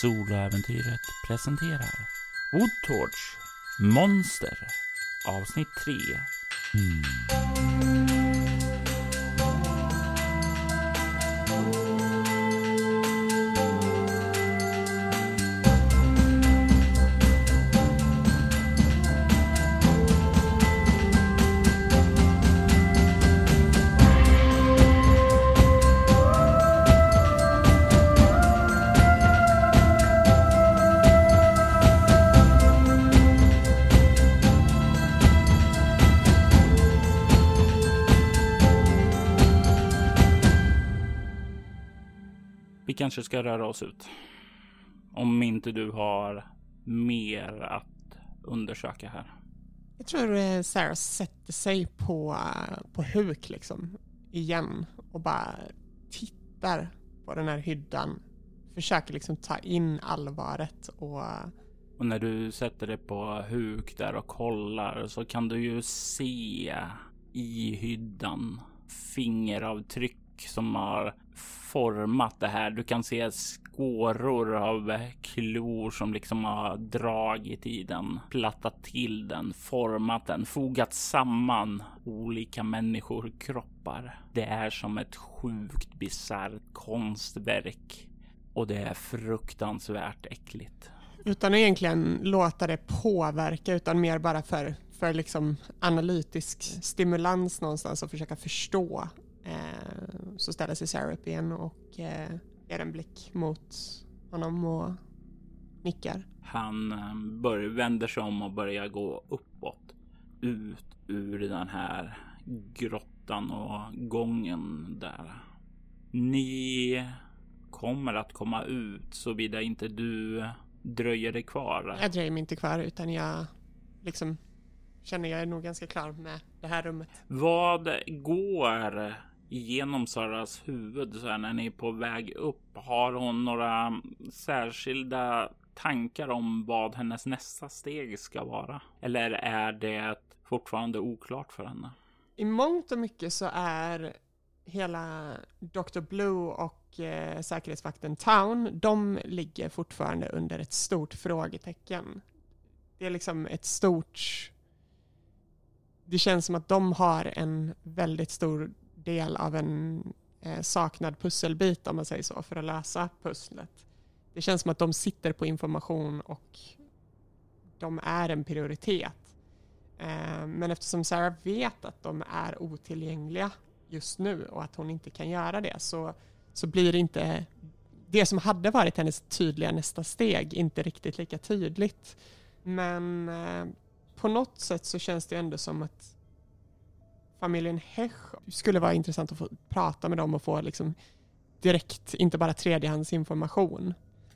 Soloäventyret presenterar Woodtorch Monster avsnitt 3. Mm. Ska röra oss ut. Om inte du har mer att undersöka här. Jag tror eh, Sarah sätter sig på, på huk liksom igen och bara tittar på den här hyddan. Försöker liksom ta in allvaret och... Och när du sätter dig på huk där och kollar så kan du ju se i hyddan fingeravtryck som har format det här. Du kan se skåror av klor som liksom har dragit i den, plattat till den, format den, fogat samman olika människor kroppar. Det är som ett sjukt bisarrt konstverk och det är fruktansvärt äckligt. Utan att egentligen låta det påverka utan mer bara för, för liksom analytisk stimulans någonstans och försöka förstå så ställer sig Sarah upp igen och eh, ger en blick mot honom och nickar. Han eh, bör, vänder sig om och börjar gå uppåt. Ut ur den här grottan och gången där. Ni kommer att komma ut såvida inte du dröjer dig kvar. Jag dröjer mig inte kvar utan jag liksom känner jag är nog ganska klar med det här rummet. Vad går genom Saras huvud så här när ni är på väg upp? Har hon några särskilda tankar om vad hennes nästa steg ska vara? Eller är det fortfarande oklart för henne? I mångt och mycket så är hela Dr. Blue och eh, säkerhetsvakten Town, de ligger fortfarande under ett stort frågetecken. Det är liksom ett stort... Det känns som att de har en väldigt stor del av en eh, saknad pusselbit om man säger så för att lösa pusslet. Det känns som att de sitter på information och de är en prioritet. Eh, men eftersom Sarah vet att de är otillgängliga just nu och att hon inte kan göra det så, så blir det inte det som hade varit hennes tydliga nästa steg inte riktigt lika tydligt. Men eh, på något sätt så känns det ändå som att familjen Hech skulle vara intressant att få prata med dem och få liksom direkt, inte bara tredjehandsinformation.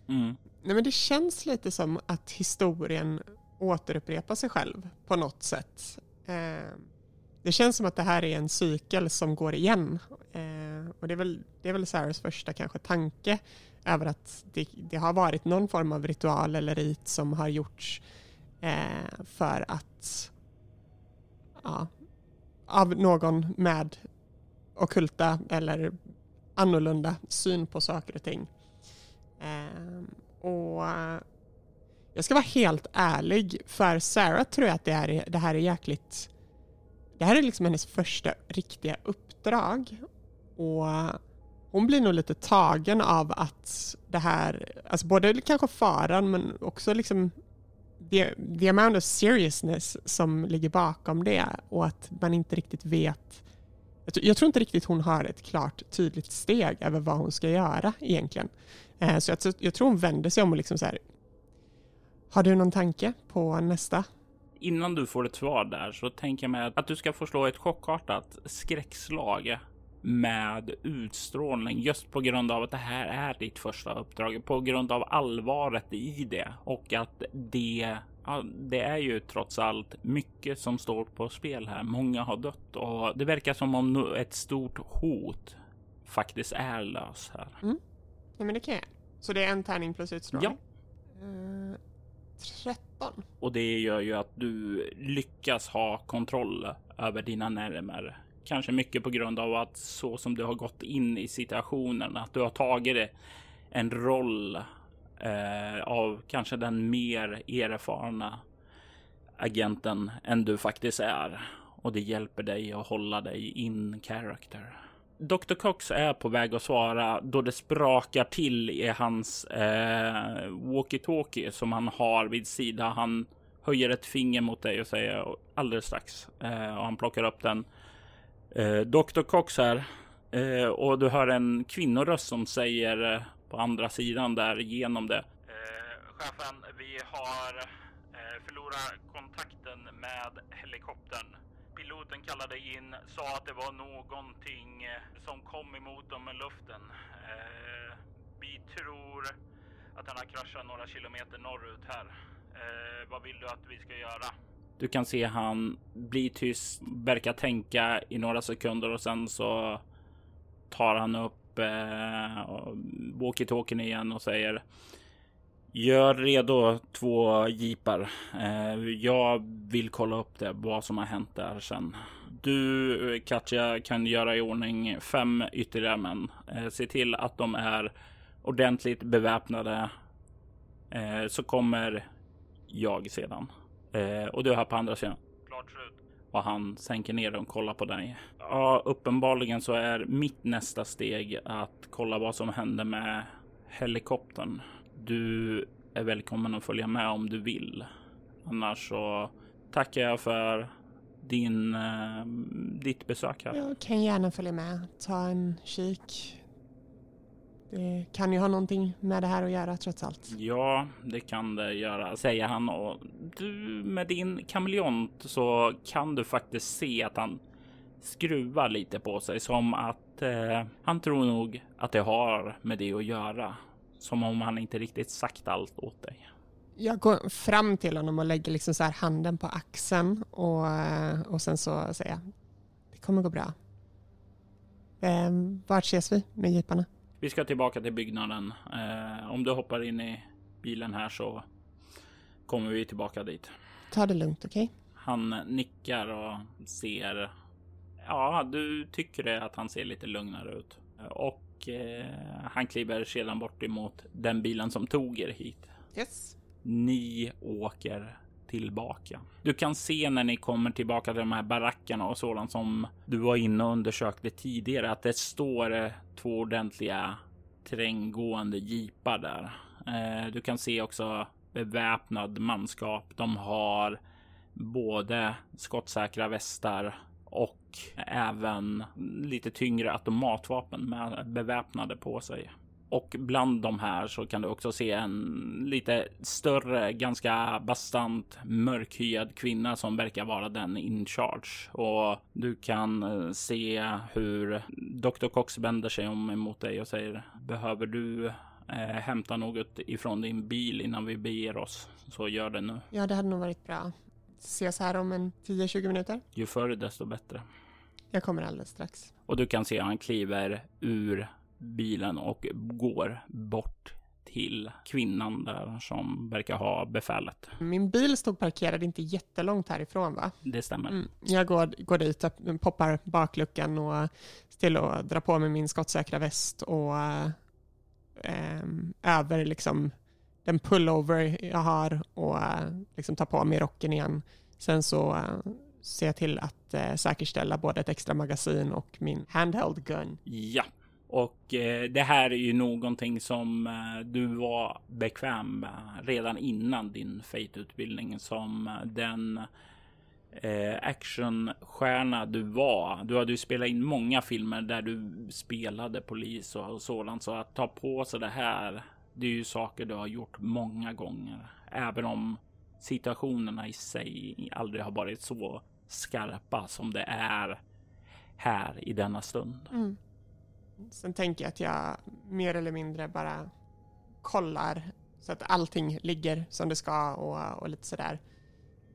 Mm. Nej, men det känns lite som att historien återupprepar sig själv på något sätt. Eh, det känns som att det här är en cykel som går igen. Eh, och det är väl, det är väl Sarahs första kanske tanke över att det, det, har varit någon form av ritual eller rit som har gjorts eh, för att ja, av någon med okulta eller annorlunda syn på saker och ting. Ehm, eh, och jag ska vara helt ärlig, för Sarah tror jag att det, är, det här är jäkligt... Det här är liksom hennes första riktiga uppdrag. Och hon blir nog lite tagen av att det här, alltså både kanske faran men också liksom the, the amount of seriousness som ligger bakom det och att man inte riktigt vet jag, jag tror inte riktigt hon har ett klart tydligt steg över vad hon ska göra egentligen. Eh, så jag, jag, tror hon vänder sig om och liksom så här, har du någon tanke på nästa? Innan du får ett svar där så tänker jag mig att du ska få slå ett chockartat skräckslag med utstrålning just på grund av att det här är ditt första uppdrag, på grund av allvaret i det och att det Ja, det är ju trots allt mycket som står på spel här. Många har dött och det verkar som om ett stort hot faktiskt är lös här. Mm. Ja, men det kan jag. Så det är en tärning plus utstrålning? Ja. Uh, 13. Och det gör ju att du lyckas ha kontroll över dina närmare Kanske mycket på grund av att så som du har gått in i situationen, att du har tagit en roll eh, av kanske den mer erfarna agenten än du faktiskt är. Och det hjälper dig att hålla dig in character. Dr. Cox är på väg att svara då det sprakar till i hans eh, walkie-talkie som han har vid sida. Han höjer ett finger mot dig och säger alldeles strax eh, och han plockar upp den. Eh, Dr. Cox här eh, och du hör en kvinnoröst som säger eh, på andra sidan där genom det. Eh, chefen, vi har eh, förlorat kontakten med helikoptern piloten kallade in sa att det var någonting eh, som kom emot dem med luften. Eh, vi tror att den har kraschat några kilometer norrut här. Eh, vad vill du att vi ska göra? Du kan se han blir tyst, verkar tänka i några sekunder och sen så tar han upp eh, walkie-talkien igen och säger Gör redo två jeepar. Eh, jag vill kolla upp det, vad som har hänt där sen. Du Katja kan göra i ordning fem ytterligare män. Eh, se till att de är ordentligt beväpnade. Eh, så kommer jag sedan. Och du är här på andra sidan. Klart slut. Och han sänker ner och kollar på dig. Ja, uppenbarligen så är mitt nästa steg att kolla vad som hände med helikoptern. Du är välkommen att följa med om du vill. Annars så tackar jag för din, eh, ditt besök här. Jag kan gärna följa med. Ta en kik. Det kan ju ha någonting med det här att göra trots allt. Ja, det kan det göra, säger han. Och du med din kameleont så kan du faktiskt se att han skruvar lite på sig som att eh, han tror nog att det har med det att göra. Som om han inte riktigt sagt allt åt dig. Jag går fram till honom och lägger liksom så här handen på axeln och, eh, och sen så säger jag det kommer gå bra. Eh, vart ses vi med jeeparna? Vi ska tillbaka till byggnaden. Eh, om du hoppar in i bilen här så kommer vi tillbaka dit. Ta det lugnt, okej? Okay? Han nickar och ser. Ja, du tycker det att han ser lite lugnare ut och eh, han kliver sedan bort emot den bilen som tog er hit. Yes. Ni åker tillbaka. Du kan se när ni kommer tillbaka till de här barackerna och sådant som du var inne och undersökte tidigare att det står eh, två ordentliga terränggående jeepar där. Eh, du kan se också beväpnad manskap. De har både skottsäkra västar och även lite tyngre automatvapen med beväpnade på sig. Och bland de här så kan du också se en lite större, ganska bastant mörkhyad kvinna som verkar vara den in charge. Och du kan eh, se hur Dr. Cox vänder sig om emot dig och säger Behöver du eh, hämta något ifrån din bil innan vi beger oss? Så gör det nu. Ja, det hade nog varit bra. Ses här om en 10-20 minuter. Ju förr desto bättre. Jag kommer alldeles strax. Och du kan se han kliver ur bilen och går bort till kvinnan där som verkar ha befälet. Min bil stod parkerad inte jättelångt härifrån va? Det stämmer. Mm. Jag går, går dit, poppar bakluckan och till att dra på mig min skottsäkra väst och äh, över liksom den pullover jag har och äh, liksom tar på mig rocken igen. Sen så äh, se till att eh, säkerställa både ett extra magasin och min handheld gun. Ja, och eh, det här är ju någonting som eh, du var bekväm med redan innan din Fate-utbildning som eh, den eh, actionstjärna du var. Du hade ju spelat in många filmer där du spelade polis och, och sådant, så att ta på sig det här. Det är ju saker du har gjort många gånger, även om situationerna i sig aldrig har varit så skarpa som det är här i denna stund. Mm. Sen tänker jag att jag mer eller mindre bara kollar så att allting ligger som det ska och, och lite sådär.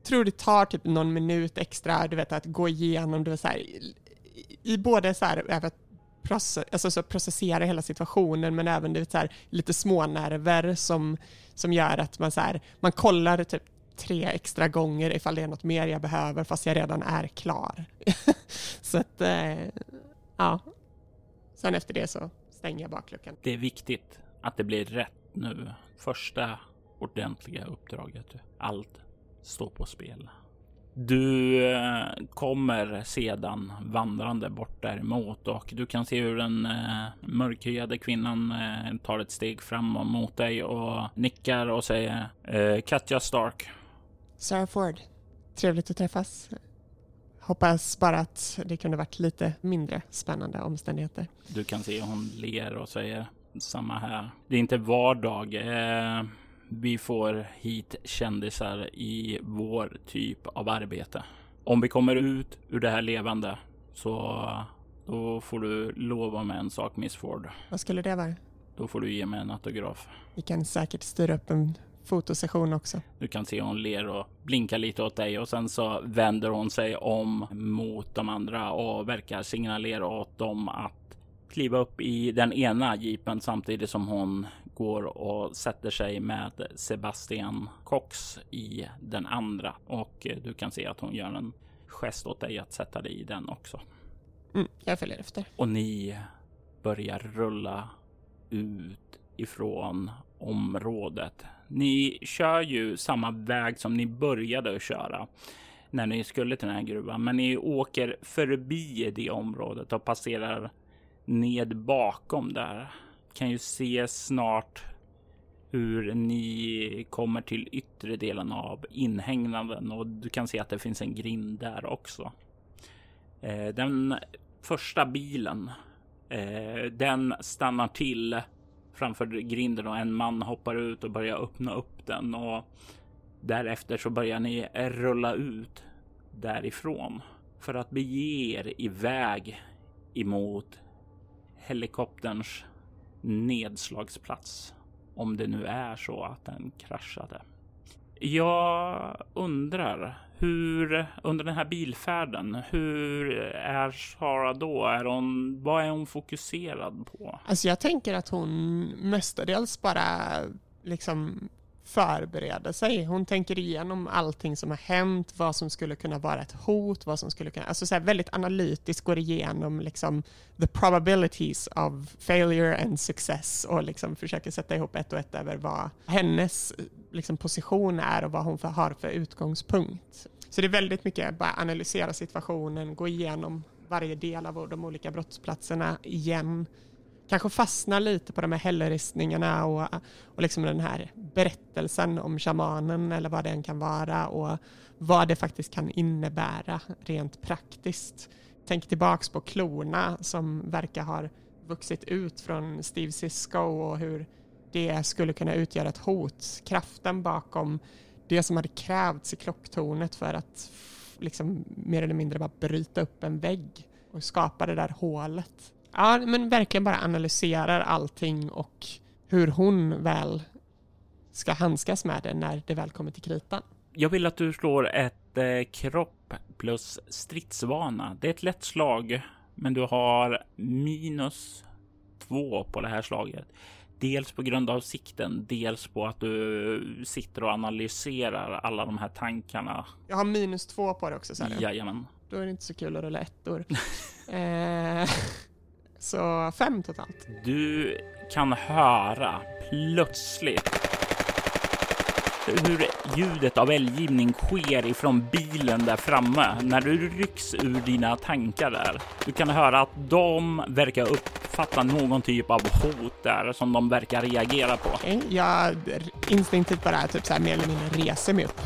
Tror det tar typ någon minut extra, du vet att gå igenom, det så här, i, i både så här, över process, alltså så processera hela situationen men även det så här, lite smånerver som, som gör att man så här, man kollar typ tre extra gånger ifall det är något mer jag behöver fast jag redan är klar. så att, eh, ja. Sen efter det så stänger jag bakluckan. Det är viktigt att det blir rätt nu. Första ordentliga uppdraget. Allt står på spel. Du eh, kommer sedan vandrande bort däremot och du kan se hur den eh, mörkhyade kvinnan eh, tar ett steg fram mot dig och nickar och säger eh, Katja Stark. Sarah Ford, trevligt att träffas. Hoppas bara att det kunde varit lite mindre spännande omständigheter. Du kan se hon ler och säger samma här. Det är inte vardag. Eh, vi får hit kändisar i vår typ av arbete. Om vi kommer ut ur det här levande så då får du lova med en sak Miss Ford. Vad skulle det vara? Då får du ge mig en autograf. Vi kan säkert styra upp en fotosession också. Du kan se hon ler och blinkar lite åt dig och sen så vänder hon sig om mot de andra och verkar signalera åt dem att kliva upp i den ena jeepen samtidigt som hon går och sätter sig med Sebastian Cox i den andra och du kan se att hon gör en gest åt dig att sätta dig i den också. Mm, jag följer efter. Och ni börjar rulla ut ifrån området. Ni kör ju samma väg som ni började att köra när ni skulle till den här gruvan, men ni åker förbi det området och passerar ned bakom där. Kan ju se snart hur ni kommer till yttre delen av inhägnaden och du kan se att det finns en grind där också. Eh, den första bilen, eh, den stannar till framför grinden och en man hoppar ut och börjar öppna upp den och därefter så börjar ni rulla ut därifrån för att bege er iväg emot helikopterns nedslagsplats. Om det nu är så att den kraschade. Jag undrar hur under den här bilfärden, hur är Sara då? Är hon, vad är hon fokuserad på? Alltså jag tänker att hon mestadels bara liksom förbereder sig. Hon tänker igenom allting som har hänt, vad som skulle kunna vara ett hot, vad som skulle kunna, alltså så väldigt analytiskt går igenom liksom the probabilities of failure and success och liksom försöker sätta ihop ett och ett över vad hennes liksom position är och vad hon har för utgångspunkt. Så det är väldigt mycket bara analysera situationen, gå igenom varje del av de olika brottsplatserna igen, kanske fastna lite på de här hällristningarna och, och liksom den här berättelsen om shamanen eller vad den kan vara och vad det faktiskt kan innebära rent praktiskt. Tänk tillbaks på klorna som verkar ha vuxit ut från Steve Cisco och hur det skulle kunna utgöra ett hot. Kraften bakom det som hade krävts i klocktornet för att liksom mer eller mindre bara bryta upp en vägg och skapa det där hålet. Ja, men verkligen bara analyserar allting och hur hon väl ska handskas med det när det väl kommer till kritan. Jag vill att du slår ett eh, kropp plus stridsvana. Det är ett lätt slag, men du har minus två på det här slaget. Dels på grund av sikten, dels på att du sitter och analyserar alla de här tankarna. Jag har minus två på det också, sa du? Jajamän. Då är det inte så kul att rulla ettor. eh, så fem totalt. Du kan höra plötsligt hur ljudet av eldgivning sker ifrån bilen där framme när du rycks ur dina tankar där. Du kan höra att de verkar uppfatta någon typ av hot där som de verkar reagera på. Jag instinktivt bara typ så här mer eller mindre reser mig upp.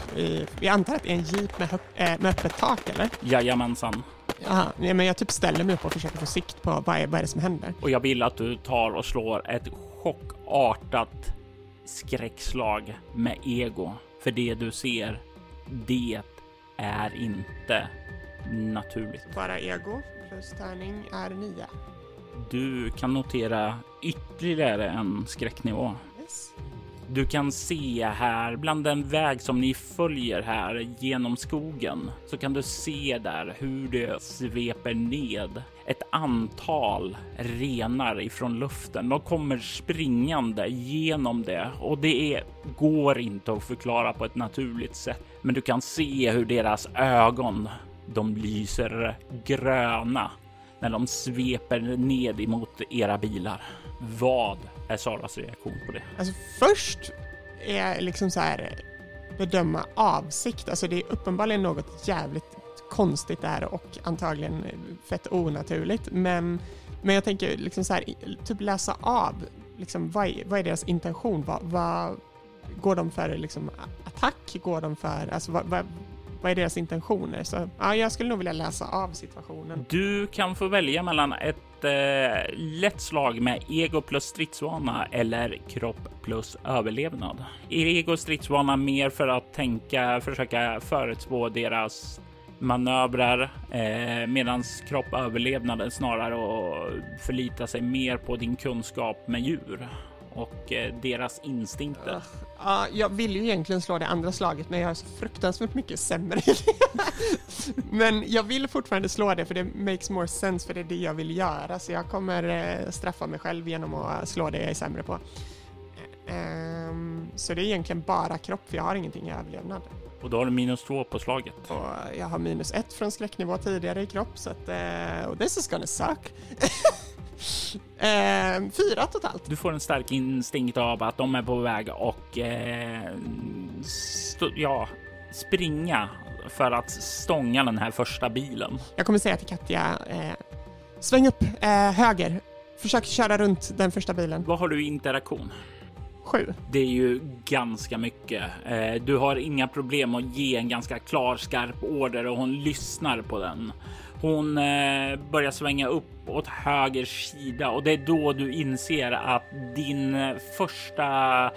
Vi antar att det är en jeep med, äh, med öppet tak eller? Jajamensan. Nej, men jag typ ställer mig upp och försöker få sikt på vad är, vad är det som händer. Och jag vill att du tar och slår ett chockartat skräckslag med ego. För det du ser, det är inte naturligt. Bara ego plus tärning är nio. Du kan notera ytterligare en skräcknivå. Yes. Du kan se här bland den väg som ni följer här genom skogen så kan du se där hur det sveper ned ett antal renar ifrån luften. De kommer springande genom det och det är, går inte att förklara på ett naturligt sätt. Men du kan se hur deras ögon, de lyser gröna när de sveper ned emot era bilar. Vad är Saras reaktion på det? Alltså först är liksom så här bedöma avsikt, alltså det är uppenbarligen något jävligt konstigt där och antagligen fett onaturligt men, men jag tänker liksom så här, typ läsa av liksom vad är, vad är deras intention, vad, vad går de för liksom attack, går de för, alltså vad, vad, vad är deras intentioner? Så ja, jag skulle nog vilja läsa av situationen. Du kan få välja mellan ett eh, lätt slag med ego plus stridsvana eller kropp plus överlevnad. Ego stridsvana mer för att tänka, försöka förutspå deras manövrar eh, medans kropp överlevnaden snarare och förlita sig mer på din kunskap med djur och eh, deras instinkter. Ja, uh, jag vill ju egentligen slå det andra slaget, men jag är så fruktansvärt mycket sämre Men jag vill fortfarande slå det, för det makes more sense, för det är det jag vill göra. Så jag kommer uh, straffa mig själv genom att slå det jag är sämre på. Um, så det är egentligen bara kropp, för jag har ingenting i överlevnad. Och då har du minus två på slaget. Och jag har minus ett från skräcknivå tidigare i kropp, så att... Uh, this is gonna suck. Eh, fyra totalt. Du får en stark instinkt av att de är på väg och eh, ja, springa för att stånga den här första bilen. Jag kommer säga till Katja, eh, sväng upp eh, höger. Försök köra runt den första bilen. Vad har du i interaktion? Sju. Det är ju ganska mycket. Eh, du har inga problem att ge en ganska klar skarp order och hon lyssnar på den. Hon eh, börjar svänga upp åt höger sida och det är då du inser att din eh, första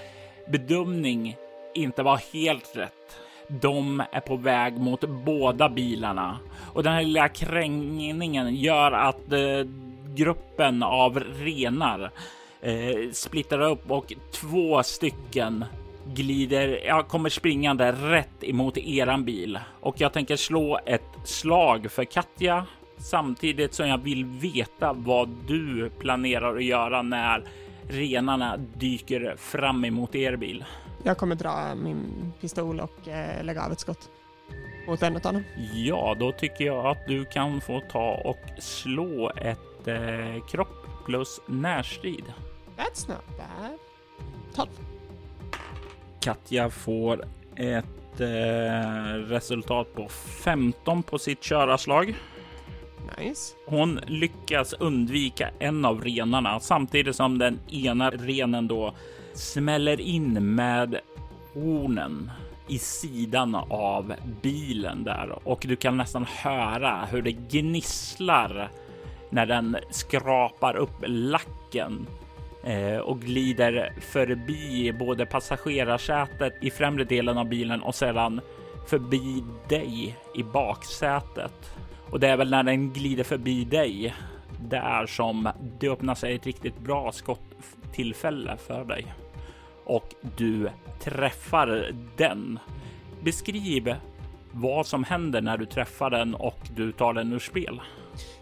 bedömning inte var helt rätt. De är på väg mot båda bilarna och den här lilla krängningen gör att eh, gruppen av renar eh, splittrar upp och två stycken glider, jag kommer springande rätt emot eran bil och jag tänker slå ett slag för Katja samtidigt som jag vill veta vad du planerar att göra när renarna dyker fram emot er bil. Jag kommer dra min pistol och eh, lägga av ett skott mot en av dem. Ja, då tycker jag att du kan få ta och slå ett eh, kropp plus närstrid. That's not bad. 12. Katja får ett eh, resultat på 15 på sitt körarslag. Nice. Hon lyckas undvika en av renarna samtidigt som den ena renen då smäller in med hornen i sidan av bilen där och du kan nästan höra hur det gnisslar när den skrapar upp lacken Eh, och glider förbi både passagerarsätet i främre delen av bilen och sedan förbi dig i baksätet. Och det är väl när den glider förbi dig där som det öppnar sig ett riktigt bra skottillfälle för dig. Och du träffar den. Beskriv vad som händer när du träffar den och du tar den ur spel.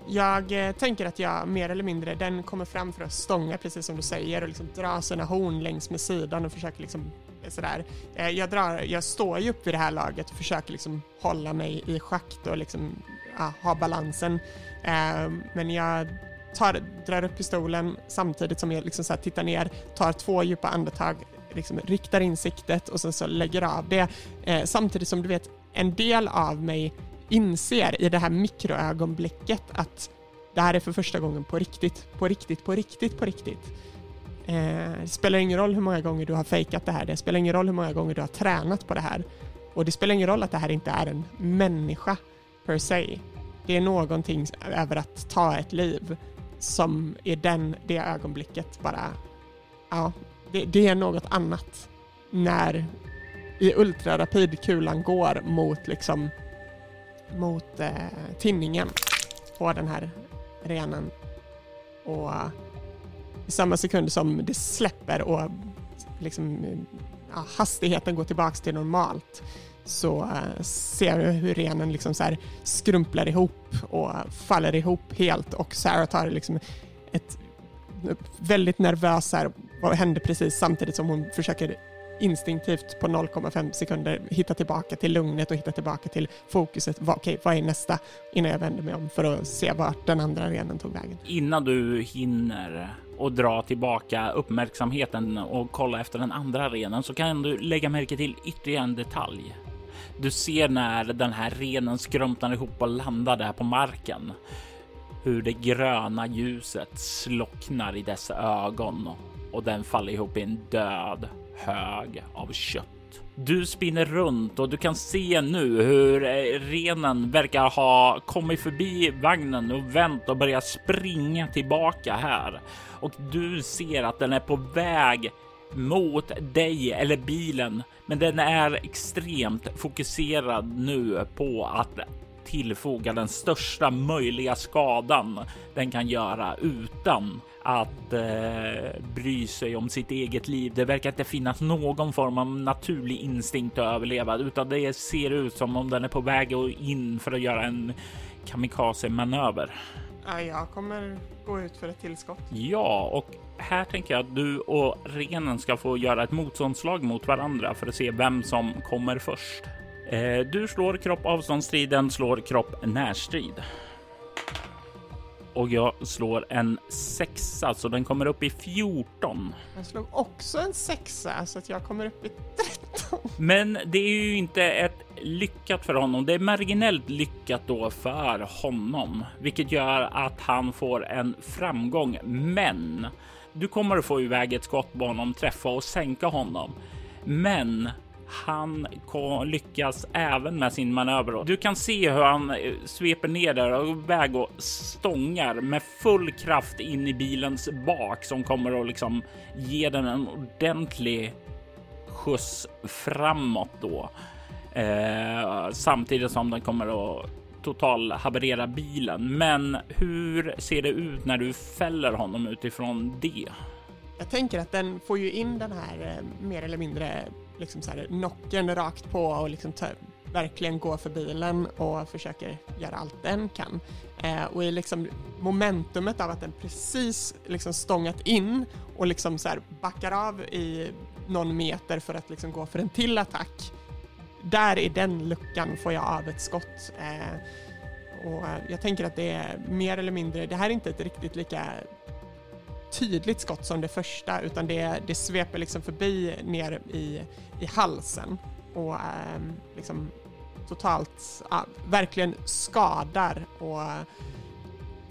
Jag eh, tänker att jag mer eller mindre, den kommer fram för att stånga precis som du säger och liksom dra sina horn längs med sidan och försöker liksom eh, sådär. Eh, jag, drar, jag står ju upp vid det här laget och försöker liksom hålla mig i schakt och liksom ja, ha balansen. Eh, men jag tar, drar upp pistolen samtidigt som jag liksom så tittar ner, tar två djupa andetag, liksom riktar in siktet och sen så lägger av det. Eh, samtidigt som du vet, en del av mig inser i det här mikroögonblicket att det här är för första gången på riktigt, på riktigt, på riktigt, på riktigt. Eh, det spelar ingen roll hur många gånger du har fejkat det här, det spelar ingen roll hur många gånger du har tränat på det här. Och det spelar ingen roll att det här inte är en människa per se. Det är någonting över att ta ett liv som är den, det ögonblicket bara, ja, det, det är något annat när i ultrarapid kulan går mot liksom mot eh, tinningen på den här renen. Och i samma sekund som det släpper och liksom, ja, hastigheten går tillbaka till normalt så eh, ser du hur renen liksom så skrumplar ihop och faller ihop helt och Sarah tar liksom ett väldigt nervös här, vad händer precis samtidigt som hon försöker instinktivt på 0,5 sekunder hitta tillbaka till lugnet och hitta tillbaka till fokuset. Okej, okay, vad är nästa? Innan jag vänder mig om för att se vart den andra renen tog vägen. Innan du hinner och dra tillbaka uppmärksamheten och kolla efter den andra renen så kan du lägga märke till ytterligare en detalj. Du ser när den här renen skrumpnar ihop och landar där på marken. Hur det gröna ljuset slocknar i dess ögon och den faller ihop i en död hög av kött. Du spinner runt och du kan se nu hur eh, renen verkar ha kommit förbi vagnen och vänt och börjat springa tillbaka här. Och du ser att den är på väg mot dig eller bilen, men den är extremt fokuserad nu på att tillfoga den största möjliga skadan den kan göra utan att eh, bry sig om sitt eget liv. Det verkar inte finnas någon form av naturlig instinkt att överleva, utan det ser ut som om den är på väg in för att göra en kamikaze manöver. Ja, jag kommer gå ut för ett tillskott. Ja, och här tänker jag att du och renen ska få göra ett motståndslag mot varandra för att se vem som kommer först. Eh, du slår kropp avståndsstriden, slår kropp närstrid och jag slår en sexa så den kommer upp i 14. Jag slog också en sexa så att jag kommer upp i 13. Men det är ju inte ett lyckat för honom. Det är marginellt lyckat då för honom, vilket gör att han får en framgång. Men du kommer att få iväg ett skott på honom, träffa och sänka honom. Men han lyckas även med sin manöver. Du kan se hur han eh, sveper ner där och väg och stångar med full kraft in i bilens bak som kommer att liksom ge den en ordentlig skjuts framåt då. Eh, samtidigt som den kommer att total haverera bilen. Men hur ser det ut när du fäller honom utifrån det? Jag tänker att den får ju in den här eh, mer eller mindre liksom så här nocken rakt på och liksom ta, verkligen gå för bilen och försöker göra allt den kan. Eh, och i liksom momentumet av att den precis liksom stångat in och liksom så här backar av i någon meter för att liksom gå för en till attack. Där i den luckan får jag av ett skott. Eh, och jag tänker att det är mer eller mindre, det här är inte ett riktigt lika tydligt skott som det första utan det, det sveper liksom förbi ner i, i halsen och eh, liksom totalt, ja, verkligen skadar och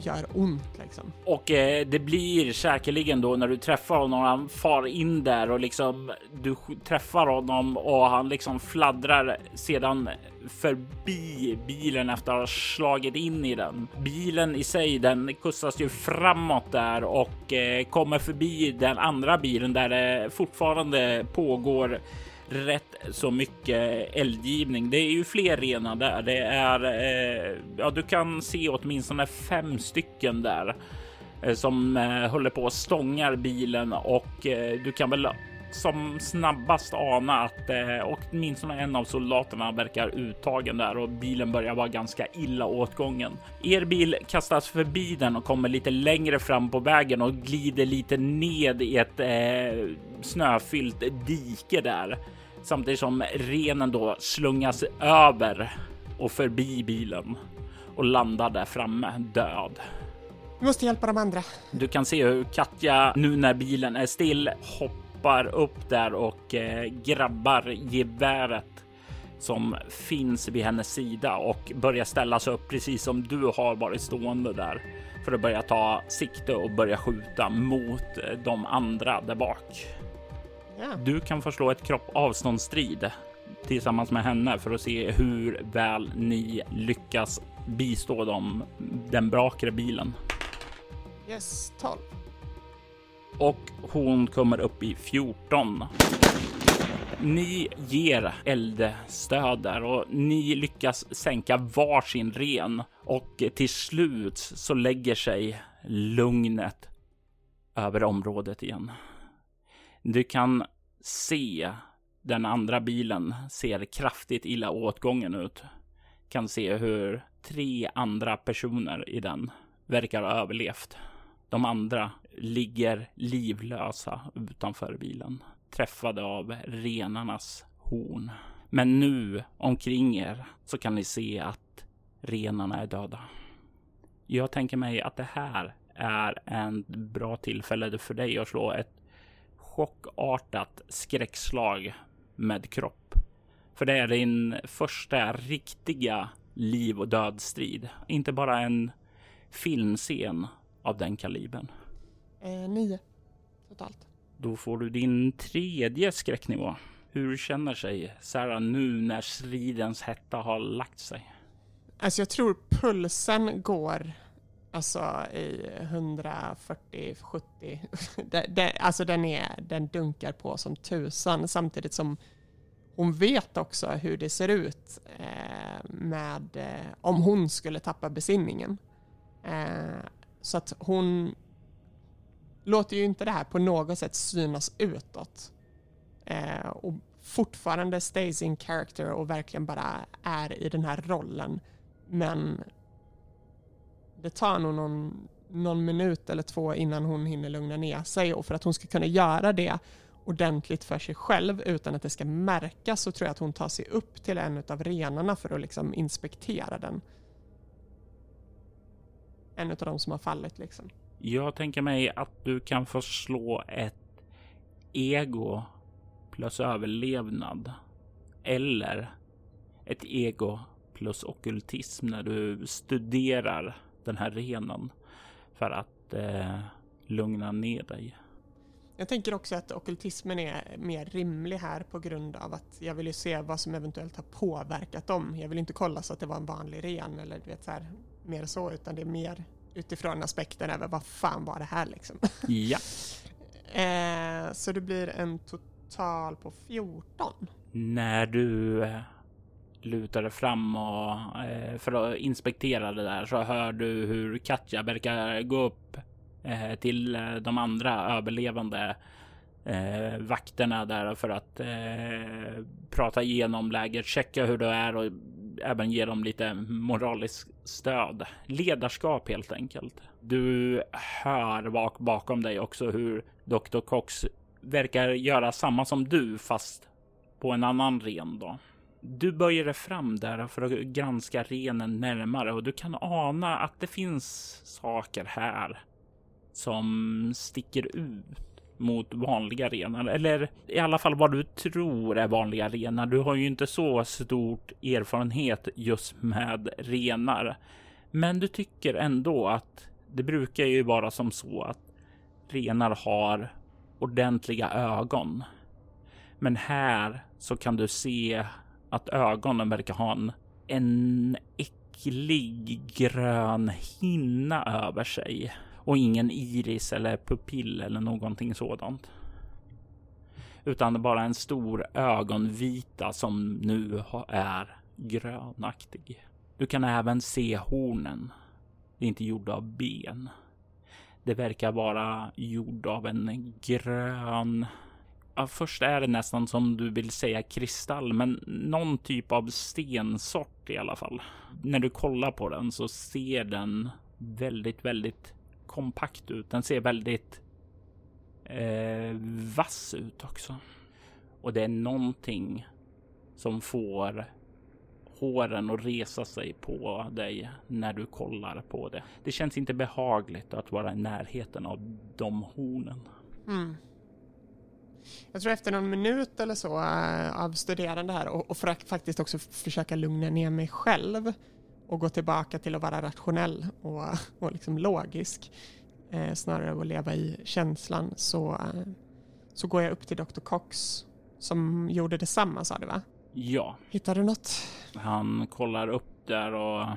gör ont liksom. Och eh, det blir säkerligen då när du träffar honom, han far in där och liksom du träffar honom och han liksom fladdrar sedan förbi bilen efter att ha slagit in i den. Bilen i sig, den kussas ju framåt där och eh, kommer förbi den andra bilen där det fortfarande pågår rätt så mycket eldgivning. Det är ju fler renar där. Det är eh, ja, du kan se åtminstone fem stycken där eh, som eh, håller på och stångar bilen och eh, du kan väl som snabbast ana att eh, åtminstone en av soldaterna verkar uttagen där och bilen börjar vara ganska illa åtgången. Er bil kastas förbi den och kommer lite längre fram på vägen och glider lite ned i ett eh, snöfyllt dike där samtidigt som renen då slungas över och förbi bilen och landar där framme död. Vi måste hjälpa de andra. Du kan se hur Katja nu när bilen är still hoppar upp där och eh, grabbar geväret som finns vid hennes sida och börjar ställa sig upp precis som du har varit stående där för att börja ta sikte och börja skjuta mot eh, de andra där bak. Du kan få slå ett kropp avståndsstrid tillsammans med henne för att se hur väl ni lyckas bistå dem, den brakre bilen. Yes, 12. Och hon kommer upp i 14. Ni ger eldstöd där och ni lyckas sänka varsin ren och till slut så lägger sig lugnet över området igen. Du kan se den andra bilen ser kraftigt illa åtgången ut. Kan se hur tre andra personer i den verkar ha överlevt. De andra ligger livlösa utanför bilen, träffade av renarnas horn. Men nu omkring er så kan ni se att renarna är döda. Jag tänker mig att det här är ett bra tillfälle för dig att slå ett chockartat skräckslag med kropp. För det är din första riktiga liv och dödstrid. Inte bara en filmscen av den kalibern. Eh, nio totalt. Då får du din tredje skräcknivå. Hur känner sig Sarah nu när stridens hetta har lagt sig? Alltså jag tror pulsen går alltså i 140, 70. det, det, alltså den, är, den dunkar på som tusan samtidigt som hon vet också hur det ser ut eh, med eh, om hon skulle tappa besinningen. Eh, så att hon låter ju inte det här på något sätt synas utåt. Eh, och fortfarande stays in character och verkligen bara är i den här rollen. Men det tar nog någon, någon minut eller två innan hon hinner lugna ner sig och för att hon ska kunna göra det ordentligt för sig själv utan att det ska märkas så tror jag att hon tar sig upp till en av renarna för att liksom inspektera den. En av de som har fallit liksom. Jag tänker mig att du kan få slå ett ego plus överlevnad eller ett ego plus okultism när du studerar den här renen för att eh, lugna ner dig. Jag tänker också att okultismen är mer rimlig här på grund av att jag vill ju se vad som eventuellt har påverkat dem. Jag vill inte kolla så att det var en vanlig ren eller du vet så här, mer så, utan det är mer utifrån aspekten över vad fan var det här liksom. Ja. eh, så det blir en total på 14. När du lutar dig fram och eh, för att inspektera det där så hör du hur Katja verkar gå upp eh, till eh, de andra överlevande eh, vakterna där för att eh, prata igenom läget, checka hur det är och även ge dem lite moraliskt stöd. Ledarskap helt enkelt. Du hör bak bakom dig också hur Dr. Cox verkar göra samma som du fast på en annan ren då. Du böjer dig fram där för att granska renen närmare och du kan ana att det finns saker här som sticker ut mot vanliga renar eller i alla fall vad du tror är vanliga renar. Du har ju inte så stort erfarenhet just med renar, men du tycker ändå att det brukar ju vara som så att renar har ordentliga ögon. Men här så kan du se att ögonen verkar ha en, en äcklig grön hinna över sig och ingen iris eller pupill eller någonting sådant. Utan bara en stor ögonvita som nu är grönaktig. Du kan även se hornen. Det är inte gjord av ben. Det verkar vara gjord av en grön ja, först är det nästan som du vill säga kristall, men någon typ av stensort i alla fall. När du kollar på den så ser den väldigt, väldigt kompakt ut. Den ser väldigt eh, vass ut också. Och det är någonting som får håren att resa sig på dig när du kollar på det. Det känns inte behagligt att vara i närheten av de hornen. Mm. Jag tror efter någon minut eller så äh, av studerande här och, och faktiskt också försöka lugna ner mig själv och gå tillbaka till att vara rationell och, och liksom logisk eh, snarare än att leva i känslan så, eh, så går jag upp till Dr. Cox som gjorde detsamma sa du va? Ja. Hittar du något? Han kollar upp där och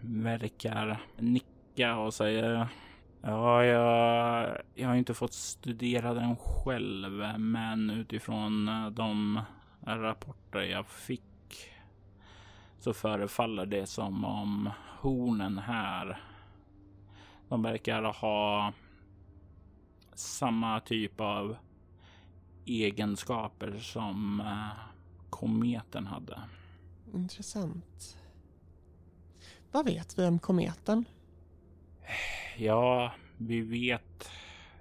verkar nicka och säger Ja, jag, jag har inte fått studera den själv, men utifrån eh, de rapporter jag fick så förefaller det som om hornen här. De verkar ha samma typ av egenskaper som eh, kometen hade. Intressant. Vad vet vi om kometen? Ja, vi vet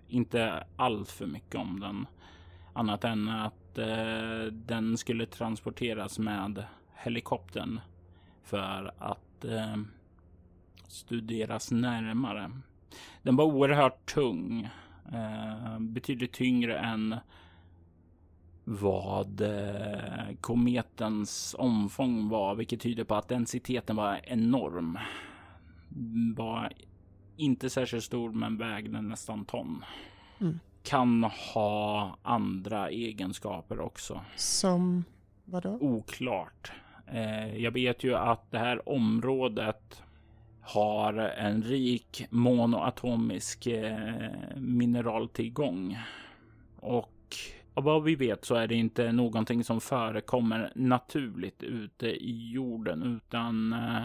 inte allt för mycket om den. Annat än att eh, den skulle transporteras med helikoptern för att eh, studeras närmare. Den var oerhört tung. Eh, betydligt tyngre än vad eh, kometens omfång var, vilket tyder på att densiteten var enorm. Var inte särskilt stor, men vägde nästan ton. Mm. Kan ha andra egenskaper också. Som vadå? Oklart. Eh, jag vet ju att det här området har en rik monoatomisk eh, mineraltillgång. Och av vad vi vet så är det inte någonting som förekommer naturligt ute i jorden utan eh,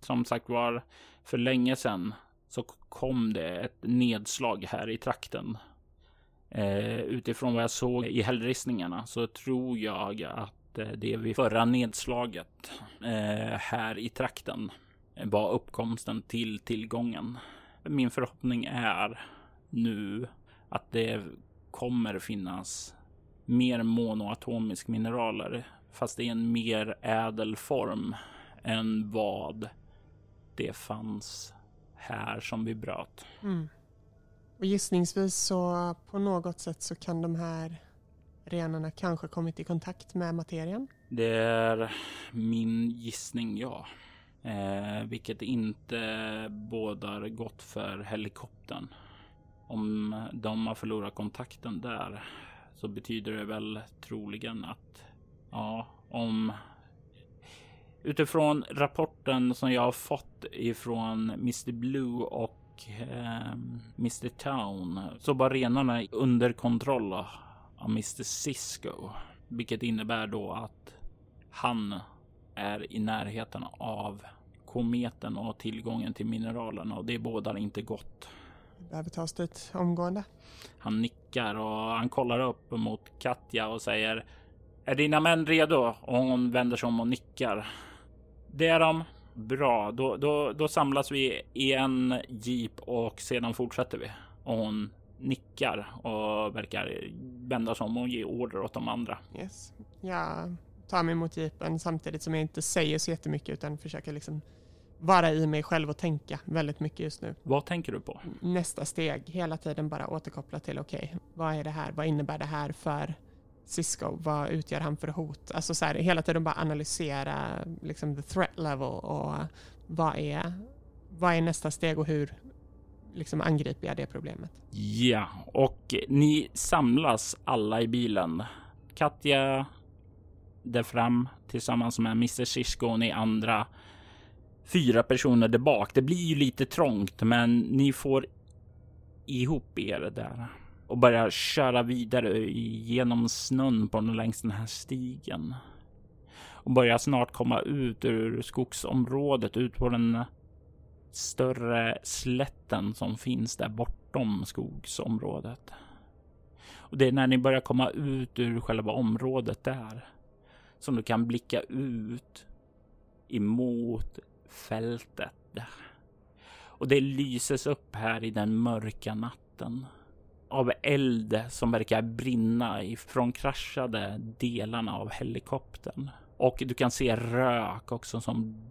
som sagt var för länge sedan så kom det ett nedslag här i trakten. Eh, utifrån vad jag såg i hällristningarna så tror jag att eh, det vid förra nedslaget eh, här i trakten var uppkomsten till tillgången. Min förhoppning är nu att det kommer finnas mer monoatomisk mineraler, fast i en mer ädel form än vad det fanns här som vi bröt. Mm. Och gissningsvis så på något sätt så kan de här renarna kanske kommit i kontakt med materien? Det är min gissning, ja. Eh, vilket inte bådar gott för helikoptern. Om de har förlorat kontakten där så betyder det väl troligen att ja, om utifrån rapporten som jag har fått ifrån Mr Blue och eh, Mr Town så var renarna under kontroll av Mr Cisco, vilket innebär då att han är i närheten av kometen och tillgången till mineralerna och det bådar inte gott. Behöver tas dit omgående. Han nickar och han kollar upp mot Katja och säger Är dina män redo? Och hon vänder sig om och nickar. Det är de. Bra, då, då, då samlas vi i en jeep och sedan fortsätter vi. Och hon nickar och verkar vända sig om och ge order åt de andra. Yes. Jag tar mig mot jeepen samtidigt som jag inte säger så jättemycket utan försöker liksom vara i mig själv och tänka väldigt mycket just nu. Vad tänker du på? Nästa steg, hela tiden bara återkoppla till okej, okay, vad är det här? Vad innebär det här för Cisco? Vad utgör han för hot? Alltså så här, hela tiden bara analysera liksom the threat level och vad är, vad är nästa steg och hur liksom angriper jag det problemet? Ja, och ni samlas alla i bilen. Katja där fram tillsammans med Mr Cisco och ni andra fyra personer där bak. Det blir ju lite trångt, men ni får ihop er där och börjar köra vidare genom snön på den längs den här stigen och börjar snart komma ut ur skogsområdet ut på den större slätten som finns där bortom skogsområdet. Och det är när ni börjar komma ut ur själva området där som du kan blicka ut emot fältet. Och det lyses upp här i den mörka natten av eld som verkar brinna ifrån kraschade delarna av helikoptern. Och du kan se rök också som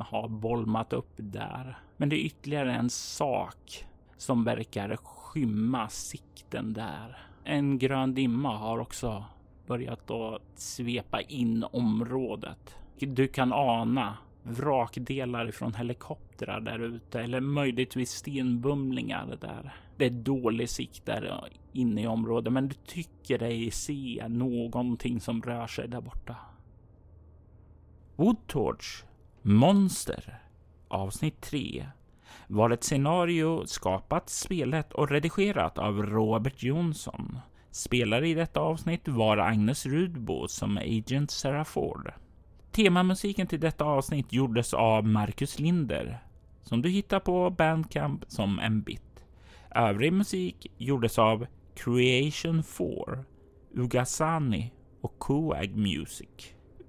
har bolmat upp där. Men det är ytterligare en sak som verkar skymma sikten där. En grön dimma har också börjat att svepa in området. Du kan ana vrakdelar från helikoptrar där ute eller möjligtvis stenbumlingar där. Det är dålig sikt där inne i området, men du tycker dig se någonting som rör sig där borta. Woodtorch Monster avsnitt 3 var ett scenario skapat, spelet och redigerat av Robert Jonsson. Spelare i detta avsnitt var Agnes Rudbo som Agent Sarah Ford. Temamusiken till detta avsnitt gjordes av Marcus Linder som du hittar på Bandcamp som en bit. Övrig musik gjordes av Creation 4, Ugasani och Coag Music.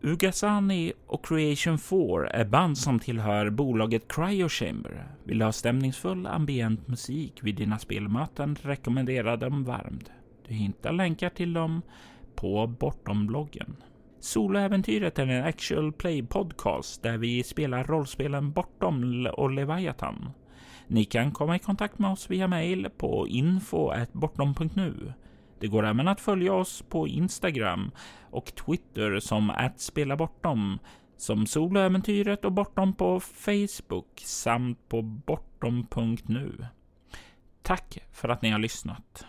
Ugasani och Creation 4 är band som tillhör bolaget Cryo Chamber. Vill du ha stämningsfull ambient musik vid dina spelmöten rekommenderar dem varmt. Du hittar länkar till dem på Bortom-bloggen. Soloäventyret är en actual play podcast där vi spelar rollspelen Bortom och Leviathan. Ni kan komma i kontakt med oss via mail på info.bortom.nu. Det går även att följa oss på Instagram och Twitter som att spela bortom, som Soloäventyret och Bortom på Facebook samt på bortom.nu. Tack för att ni har lyssnat.